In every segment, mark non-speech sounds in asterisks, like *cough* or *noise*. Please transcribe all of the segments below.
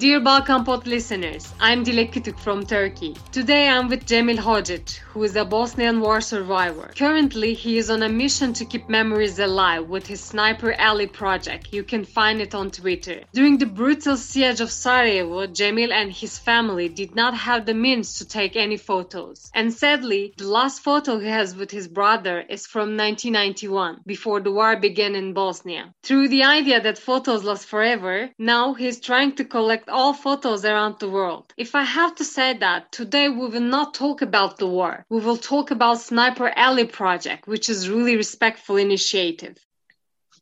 Dear Balkan Pod listeners, I'm Dilek Kütük from Turkey. Today I'm with Cemil Hodzic, who is a Bosnian war survivor. Currently, he is on a mission to keep memories alive with his Sniper Alley project. You can find it on Twitter. During the brutal siege of Sarajevo, Cemil and his family did not have the means to take any photos. And sadly, the last photo he has with his brother is from 1991, before the war began in Bosnia. Through the idea that photos last forever, now he's trying to collect all photos around the world. If I have to say that, today we will not talk about the war. We will talk about Sniper Alley project, which is really respectful initiative.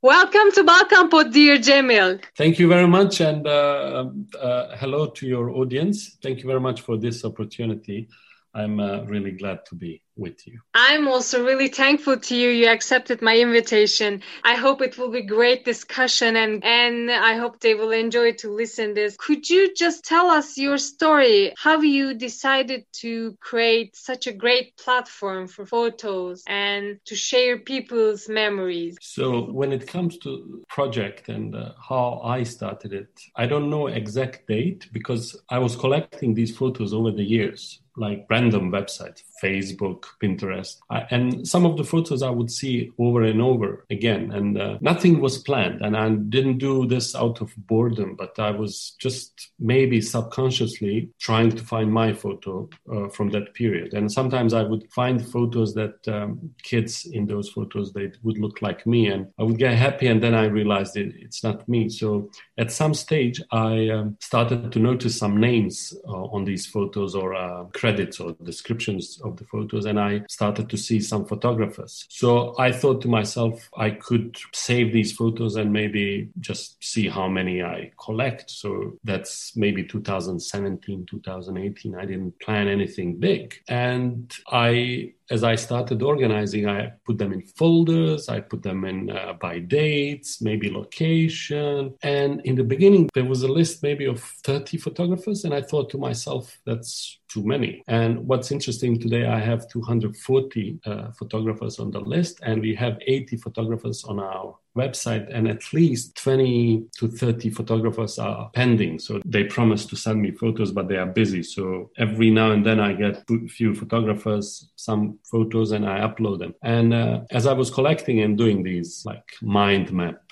Welcome to Balkan dear Cemil. Thank you very much, and uh, uh, hello to your audience. Thank you very much for this opportunity. I'm uh, really glad to be with you. I'm also really thankful to you. You accepted my invitation. I hope it will be great discussion and and I hope they will enjoy to listen this. Could you just tell us your story? How you decided to create such a great platform for photos and to share people's memories? So when it comes to project and uh, how I started it, I don't know exact date because I was collecting these photos over the years like random websites, Facebook, Pinterest. I, and some of the photos I would see over and over again. And uh, nothing was planned. And I didn't do this out of boredom, but I was just maybe subconsciously trying to find my photo uh, from that period. And sometimes I would find photos that um, kids in those photos, they would look like me. And I would get happy. And then I realized it, it's not me. So at some stage, I um, started to notice some names uh, on these photos or uh, credits or descriptions of the photos and I started to see some photographers. So I thought to myself, I could save these photos and maybe just see how many I collect. So that's maybe 2017, 2018. I didn't plan anything big. And I as I started organizing, I put them in folders, I put them in uh, by dates, maybe location. And in the beginning, there was a list maybe of 30 photographers. And I thought to myself, that's too many. And what's interesting today, I have 240 uh, photographers on the list, and we have 80 photographers on our website, and at least 20 to 30 photographers are pending. So they promise to send me photos, but they are busy. So every now and then I get a few photographers, some photos, and I upload them. And uh, as I was collecting and doing these like mind map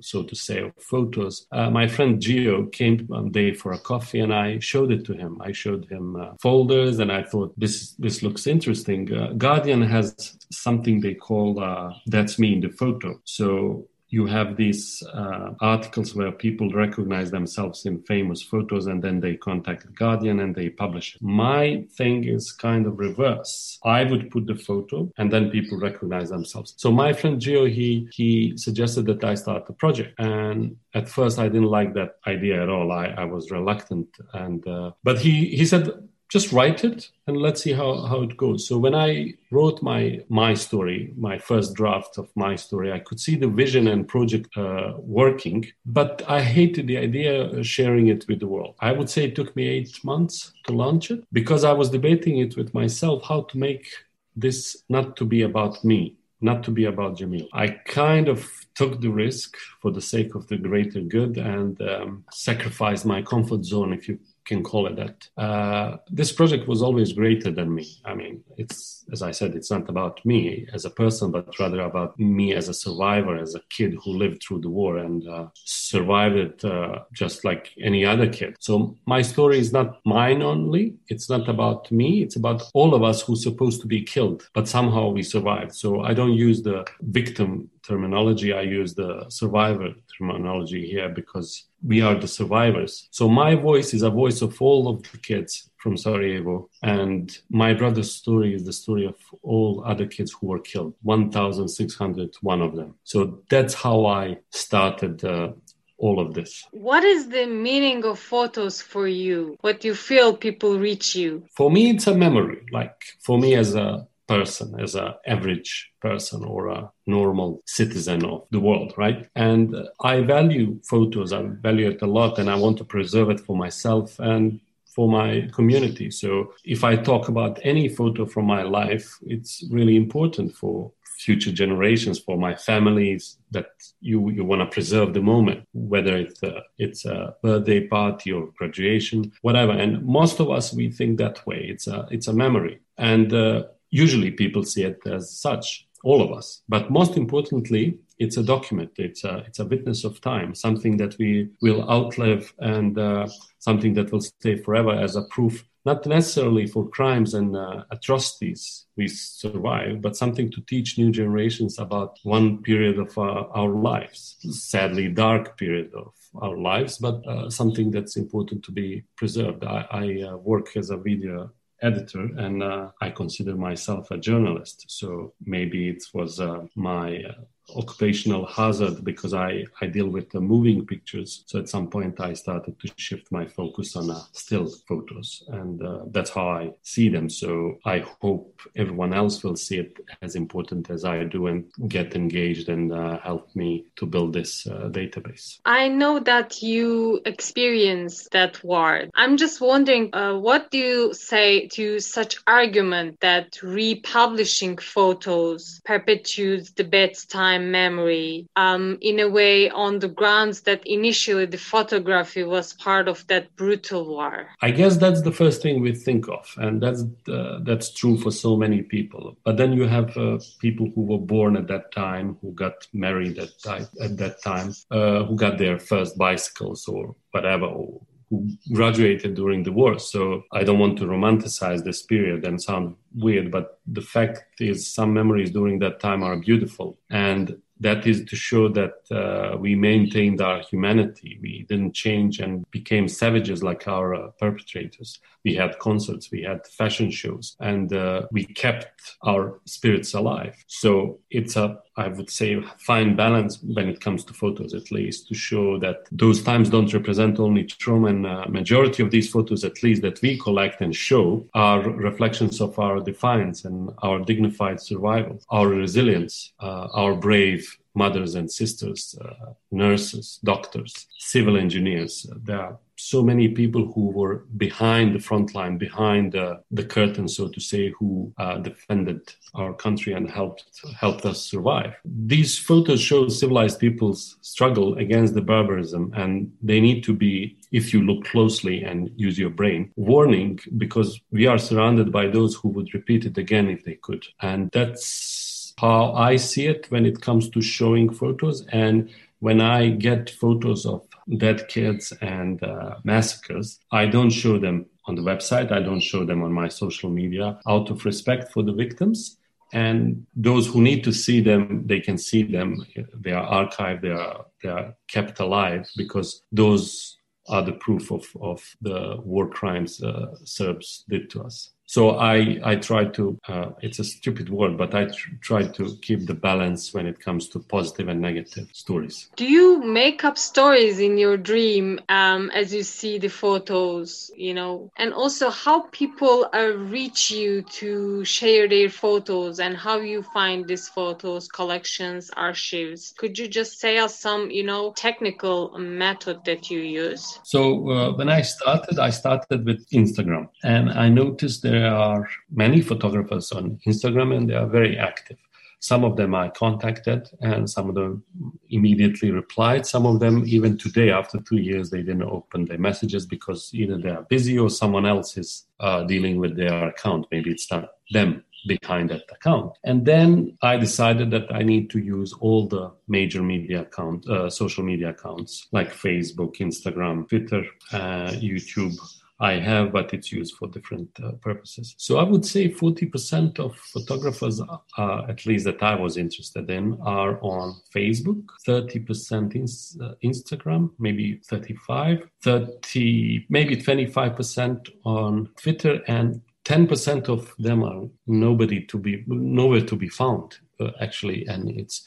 so to say, of photos. Uh, my friend geo came one day for a coffee, and I showed it to him. I showed him uh, folders, and I thought this this looks interesting. Uh, Guardian has something they call uh, "That's me in the photo." So you have these uh, articles where people recognize themselves in famous photos and then they contact the guardian and they publish it. My thing is kind of reverse. I would put the photo and then people recognize themselves. So my friend gio he he suggested that i start a project. And at first i didn't like that idea at all. I, I was reluctant and uh, but he he said just write it and let's see how, how it goes. So when I wrote my my story, my first draft of my story, I could see the vision and project uh, working, but I hated the idea of sharing it with the world. I would say it took me eight months to launch it because I was debating it with myself how to make this not to be about me, not to be about Cemil. I kind of took the risk for the sake of the greater good and um, sacrificed my comfort zone, if you can call it that. Uh, this project was always greater than me. I mean, it's as I said, it's not about me as a person, but rather about me as a survivor, as a kid who lived through the war and uh, survived it uh, just like any other kid. So my story is not mine only. It's not about me. It's about all of us who's supposed to be killed, but somehow we survived. So I don't use the victim terminology. I use the survivor terminology here because we are the survivors. So my voice is a voice of all of the kids from Sarajevo. And my brother's story is the story of all other kids who were killed 1,601 of them. So that's how I started. Uh, all of this. What is the meaning of photos for you? What you feel people reach you? For me, it's a memory. Like for me, as a person, as an average person or a normal citizen of the world, right? And I value photos, I value it a lot, and I want to preserve it for myself and for my community. So if I talk about any photo from my life, it's really important for future generations, for my families, that you you want to preserve the moment, whether it's a, it's a birthday party or graduation, whatever. And most of us we think that way. It's a it's a memory, and uh, usually people see it as such. All of us, but most importantly, it's a document. It's a it's a witness of time, something that we will outlive, and uh, something that will stay forever as a proof not necessarily for crimes and uh, atrocities we survive, but something to teach new generations about one period of uh, our lives, sadly dark period of our lives, but uh, something that's important to be preserved. I, I uh, work as a video editor and uh, I consider myself a journalist, so maybe it was uh, my occupational hazard because I, I deal with the moving pictures. So at some point I started to shift my focus on uh, still photos and uh, that's how I see them. So I hope everyone else will see it as important as I do and get engaged and uh, help me to build this uh, database. I know that you experienced that war. I'm just wondering, uh, what do you say to such argument that republishing photos perpetuates the bad time memory um, in a way on the grounds that initially the photography was part of that brutal war. I guess that's the first thing we think of and that's uh, that's true for so many people. But then you have uh, people who were born at that time who got married at, at that time uh, who got their first bicycles or whatever or graduated during the war. So I don't want to romanticize this period and sound weird, but the fact is, some memories during that time are beautiful. And that is to show that uh, we maintained our humanity. We didn't change and became savages like our uh, perpetrators. We had concerts, we had fashion shows, and uh, we kept our spirits alive. So it's a, I would say, fine balance when it comes to photos, at least, to show that those times don't represent only trauma. And uh, majority of these photos, at least that we collect and show, are reflections of our defiance and our dignified survival, our resilience, uh, our brave mothers and sisters, uh, nurses, doctors, civil engineers. There are so many people who were behind the front line, behind uh, the curtain, so to say, who uh, defended our country and helped helped us survive. These photos show civilized people's struggle against the barbarism, and they need to be, if you look closely and use your brain, warning because we are surrounded by those who would repeat it again if they could, and that's how I see it when it comes to showing photos. And when I get photos of dead kids and uh, massacres, I don't show them on the website. I don't show them on my social media out of respect for the victims. And those who need to see them, they can see them. They are archived. They are they are kept alive because those are the proof of of the war crimes uh, Serbs did to us so I I try to uh, it's a stupid word, but I tr- try to keep the balance when it comes to positive and negative stories. Do you make up stories in your dream um, as you see the photos, you know, and also how people uh, reach you to share their photos and how you find these photos, collections, archives? Could you just say us some, you know, technical method that you use? So uh, when I started, I started with Instagram, and I noticed that there are many photographers on Instagram and they are very active. Some of them I contacted and some of them immediately replied. Some of them, even today, after two years, they didn't open their messages because either they are busy or someone else is uh, dealing with their account. Maybe it's not them behind that account. And then I decided that I need to use all the major media account, uh, social media accounts like Facebook, Instagram, Twitter, uh, YouTube, I have, but it's used for different uh, purposes. So I would say 40% of photographers, uh, at least that I was interested in, are on Facebook, 30% in, uh, Instagram, maybe 35, 30, maybe 25% on Twitter, and 10% of them are nobody to be, nowhere to be found, uh, actually, and it's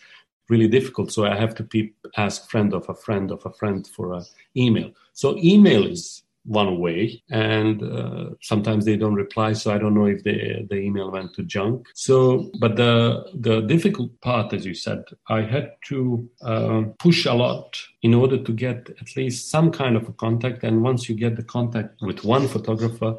really difficult. So I have to pe- ask friend of a friend of a friend for an email. So email is one way and uh, sometimes they don't reply so i don't know if the the email went to junk. So but the the difficult part as you said i had to uh, push a lot in order to get at least some kind of a contact and once you get the contact with one photographer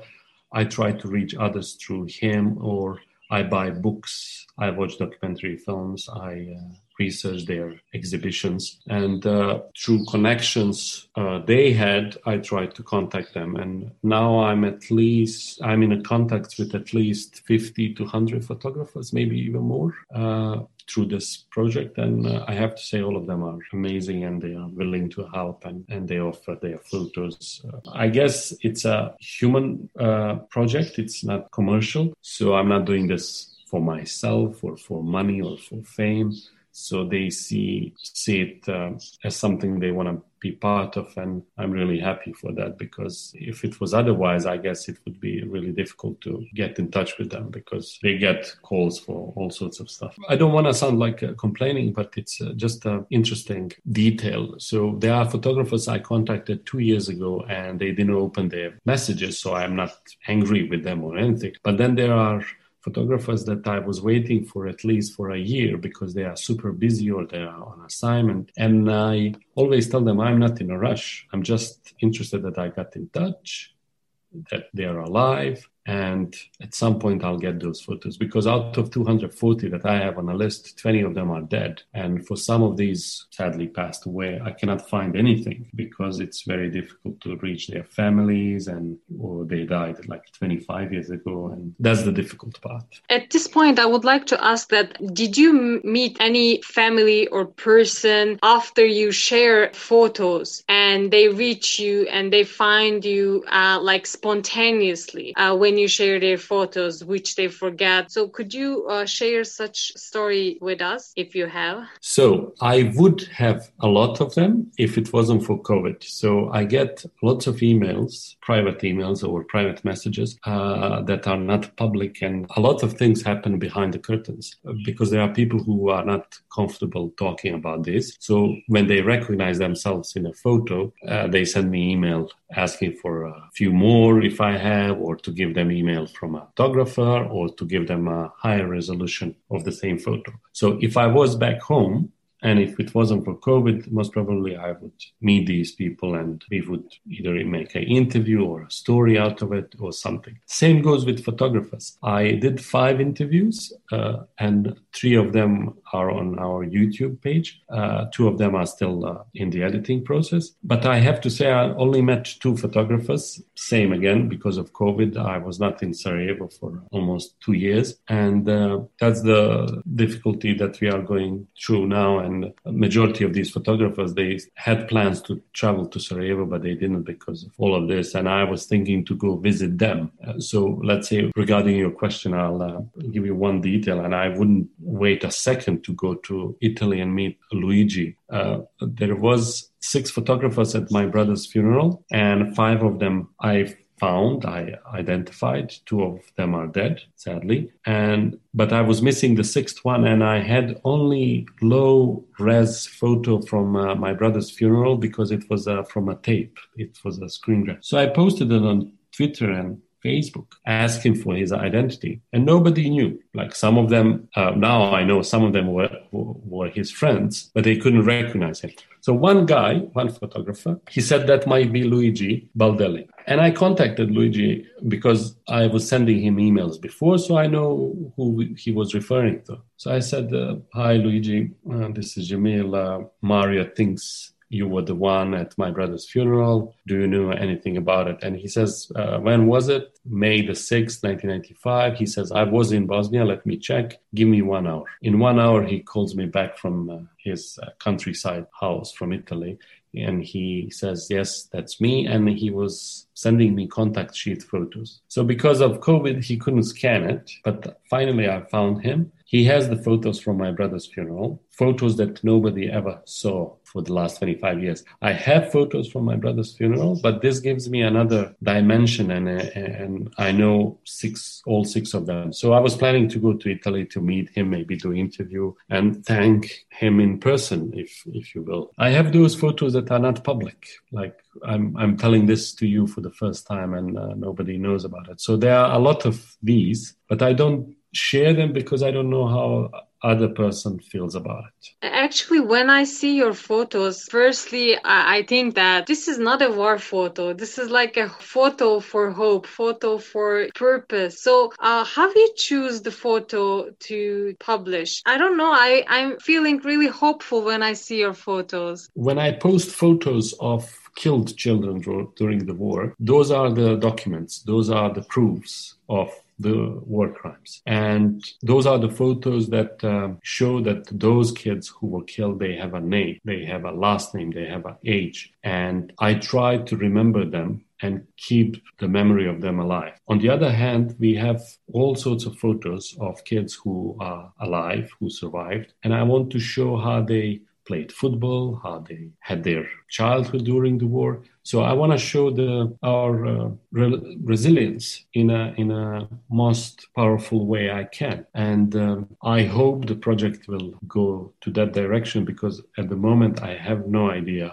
i try to reach others through him or I buy books, I watch documentary films, I uh, research their exhibitions, and uh, through connections uh, they had, I tried to contact them. And now I'm at least I'm in a contact with at least 50 to 100 photographers, maybe even more. Uh, through this project. And uh, I have to say, all of them are amazing and they are willing to help and, and they offer their photos. Uh, I guess it's a human uh, project, it's not commercial. So I'm not doing this for myself or for money or for fame so they see see it uh, as something they want to be part of and i'm really happy for that because if it was otherwise i guess it would be really difficult to get in touch with them because they get calls for all sorts of stuff. I don't want to sound like uh, complaining but it's uh, just an interesting detail. So there are photographers i contacted two years ago and they didn't open their messages so i'm not angry with them or anything. But then there are photographers that I was waiting for at least for a year because they are super busy or they are on assignment. And I always tell them I'm not in a rush. I'm just interested that I got in touch, that they are alive, and at some point i'll get those photos because out of 240 that i have on a list 20 of them are dead. And for some of these sadly passed away i cannot find anything because it's very difficult to reach their families and or they died like 25 years ago. And that's the difficult part. At this point i would like to ask that did you meet any family or person after you share photos and they reach you and they find you uh, like spontaneously uh, when when you share their photos, which they forget. So could you uh, share such story with us if you have? So I would have a lot of them if it wasn't for COVID. So I get lots of emails, private emails or private messages uh, that are not public, and a lot of things happen behind the curtains because there are people who are not comfortable talking about this. So when they recognize themselves in a photo, uh, they send me email asking for a few more if I have, or to give them email from a photographer, or to give them a higher resolution of the same photo. So if I was back home, and if it wasn't for COVID, most probably I would meet these people and we would either make an interview or a story out of it or something. Same goes with photographers. I did five interviews uh, and three of them are on our YouTube page. Uh, two of them are still uh, in the editing process. But I have to say, I only met two photographers. Same again, because of COVID, I was not in Sarajevo for almost two years. And uh, that's the difficulty that we are going through now. And majority of these photographers, they had plans to travel to Sarajevo, but they didn't because of all of this. And I was thinking to go visit them. Uh, so let's say regarding your question, I'll uh, give you one detail and I wouldn't wait a second to go to Italy and meet Luigi. Uh, there was six photographers at my brother's funeral, and five of them I found, I identified. Two of them are dead, sadly, and but I was missing the sixth one, and I had only low res photo from uh, my brother's funeral because it was uh, from a tape. It was a screen grab. So I posted it on Twitter and Facebook, asking for his identity, and nobody knew. Like some of them, uh, now I know some of them were were his friends, but they couldn't recognize him. So one guy, one photographer, he said that might be Luigi Baldelli. And I contacted Luigi because I was sending him emails before, so I know who he was referring to. So I said, uh, Hi, Luigi, uh, this is Jamil. Mario thinks you were the one at my brother's funeral. Do you know anything about it? And he says, uh, when was it? May the 6th, 1995. He says, I was in Bosnia. Let me check. Give me one hour. In one hour, he calls me back from uh, his uh, countryside house from Italy. And he says, Yes, that's me. And he was sending me contact sheet photos. So because of COVID, he couldn't scan it. But finally, I found him. He has the photos from my brother's funeral, photos that nobody ever saw for the last 25 years. I have photos from my brother's funeral, but this gives me another dimension and, and I know six, all six of them. So I was planning to go to Italy to meet him, maybe do interview and thank him in person, if, if you will. I have those photos that are not public. Like I'm, I'm telling this to you for the first time and uh, nobody knows about it. So there are a lot of these, but I don't share them because I don't know how other person feels about it. Actually, when I see your photos, firstly, I think that this is not a war photo. This is like a photo for hope, photo for purpose. So, uh, how do you choose the photo to publish? I don't know. I, I'm feeling really hopeful when I see your photos. When I post photos of killed children during the war, those are the documents, those are the proofs of the war crimes. And those are the photos that um, show that those kids who were killed, they have a name, they have a last name, they have an age. And I try to remember them and keep the memory of them alive. On the other hand, we have all sorts of photos of kids who are alive, who survived. And I want to show how they played football, how they had their childhood during the war. So I want to show the our uh, re- resilience in a in a most powerful way I can, and um, I hope the project will go to that direction because at the moment I have no idea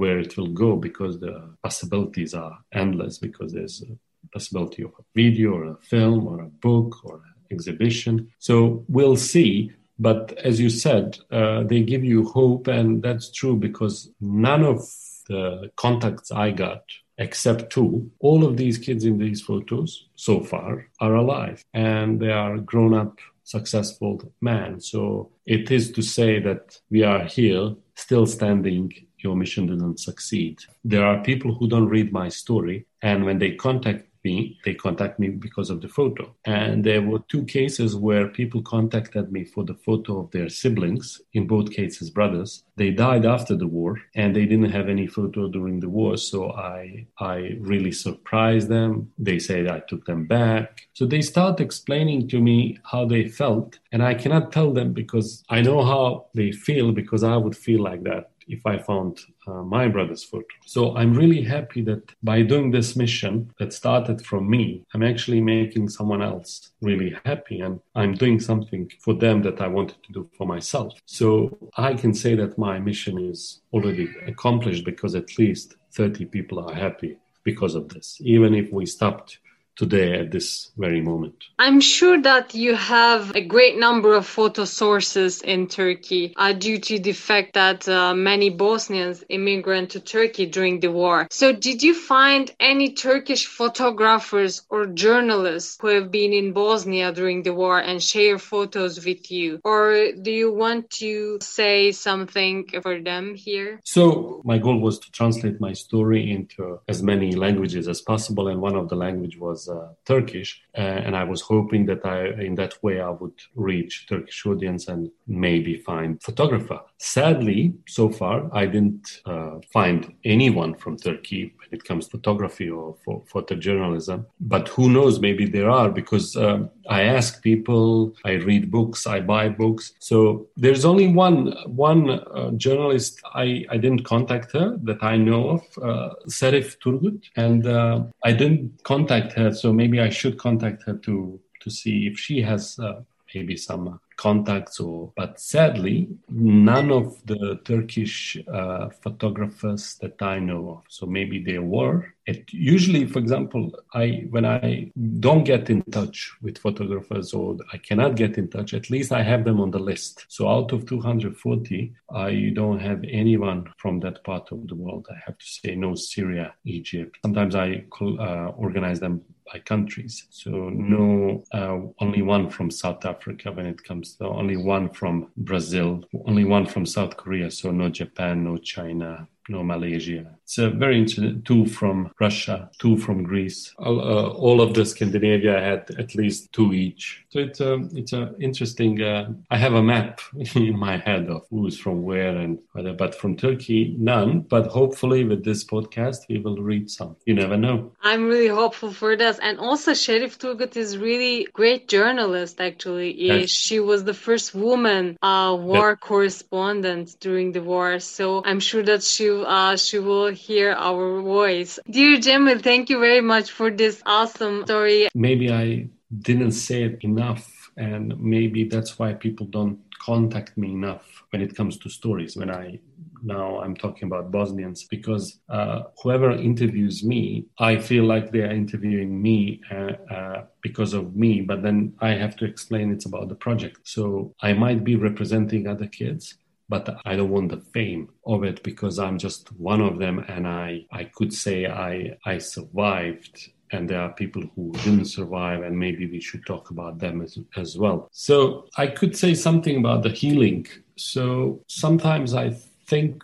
where it will go because the possibilities are endless because there's a possibility of a video or a film or a book or an exhibition. So we'll see. But as you said, uh, they give you hope, and that's true because none of the contacts I got, except two, all of these kids in these photos so far are alive and they are grown up, successful men. So it is to say that we are here still standing. Your mission didn't succeed. There are people who don't read my story, and when they contact me. They contact me because of the photo. And there were two cases where people contacted me for the photo of their siblings, in both cases brothers. They died after the war and they didn't have any photo during the war. So I I really surprised them. They said I took them back. So they start explaining to me how they felt. And I cannot tell them because I know how they feel because I would feel like that if I found uh, my brother's foot. So I'm really happy that by doing this mission that started from me, I'm actually making someone else really happy and I'm doing something for them that I wanted to do for myself. So I can say that my mission is already accomplished because at least 30 people are happy because of this, even if we stopped today at this very moment. I'm sure that you have a great number of photo sources in Turkey uh, due to the fact that uh, many Bosnians immigrated to Turkey during the war. So, did you find any Turkish photographers or journalists who have been in Bosnia during the war and share photos with you? Or do you want to say something for them here? So, my goal was to translate my story into as many languages as possible, and one of the language was uh, Turkish, uh, and I was hoping that I, in that way, I would reach Turkish audience and maybe find photographer. Sadly, so far, I didn't uh, find anyone from Turkey when it comes to photography or for photojournalism. But who knows? Maybe there are because um, I ask people, I read books, I buy books. So there's only one one uh, journalist I, I didn't contact her that I know of, uh, Serif Turgut, and uh, I didn't contact her so maybe I should contact her to to see if she has uh, maybe some contacts or but sadly none of the turkish uh, photographers that i know of. So maybe there were. It usually for example i when i don't get in touch with photographers or i cannot get in touch at least i have them on the list. So out of 240 i don't have anyone from that part of the world. I have to say no syria egypt. Sometimes i uh, organize them by countries. So no, uh, only one from South Africa when it comes to only one from Brazil, only one from South Korea. So no Japan, no China, no Malaysia. It's a very interesting. Two from Russia, two from Greece. All, uh, all of the Scandinavia had at least two each. So it's a it's a interesting. Uh, I have a map *laughs* in my head of who's from where and whether, but from Turkey none. But hopefully with this podcast we will read some. You never know. I'm really hopeful for this, and also Sherif Turgut is really great journalist. Actually, yes. she was the first woman uh, war correspondent during the war. So I'm sure that she uh, she will hear our voice. Dear Cemil, thank you very much for this awesome story. Maybe I didn't say it enough, and maybe that's why people don't contact me enough when it comes to stories. When I now I'm talking about Bosnians because uh, whoever interviews me, I feel like they are interviewing me uh, uh, because of me, but then I have to explain it's about the project. So I might be representing other kids, but I don't want the fame of it because I'm just one of them, and I I could say I I survived and there are people who didn't survive and maybe we should talk about them as, as well. So i could say something about the healing. So sometimes i think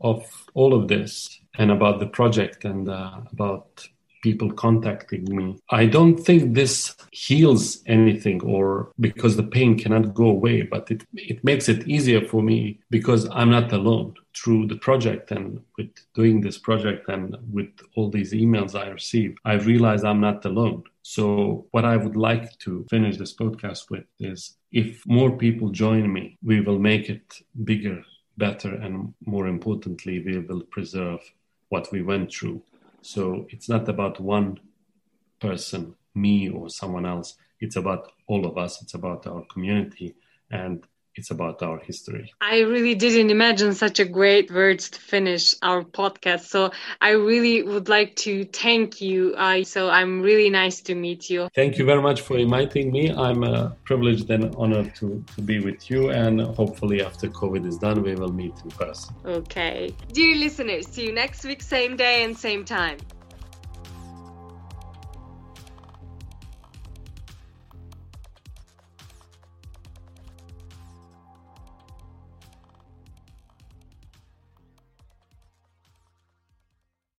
of all of this and about the project and uh, about people contacting me. I don't think this heals anything or because the pain cannot go away, but it, it makes it easier for me because I'm not alone through the project and with doing this project and with all these emails I receive. I realize I'm not alone. So what I would like to finish this podcast with is if more people join me, we will make it bigger, better, and more importantly, we will preserve what we went through so it's not about one person, me or someone else. It's about all of us. It's about our community. And it's about our history. I really didn't imagine such a great words to finish our podcast. So I really would like to thank you. Uh, so I'm really nice to meet you. Thank you very much for inviting me. I'm uh, privileged and honored to, to be with you. And hopefully, after COVID is done, we will meet in person. Okay. Dear listeners, see you next week, same day and same time.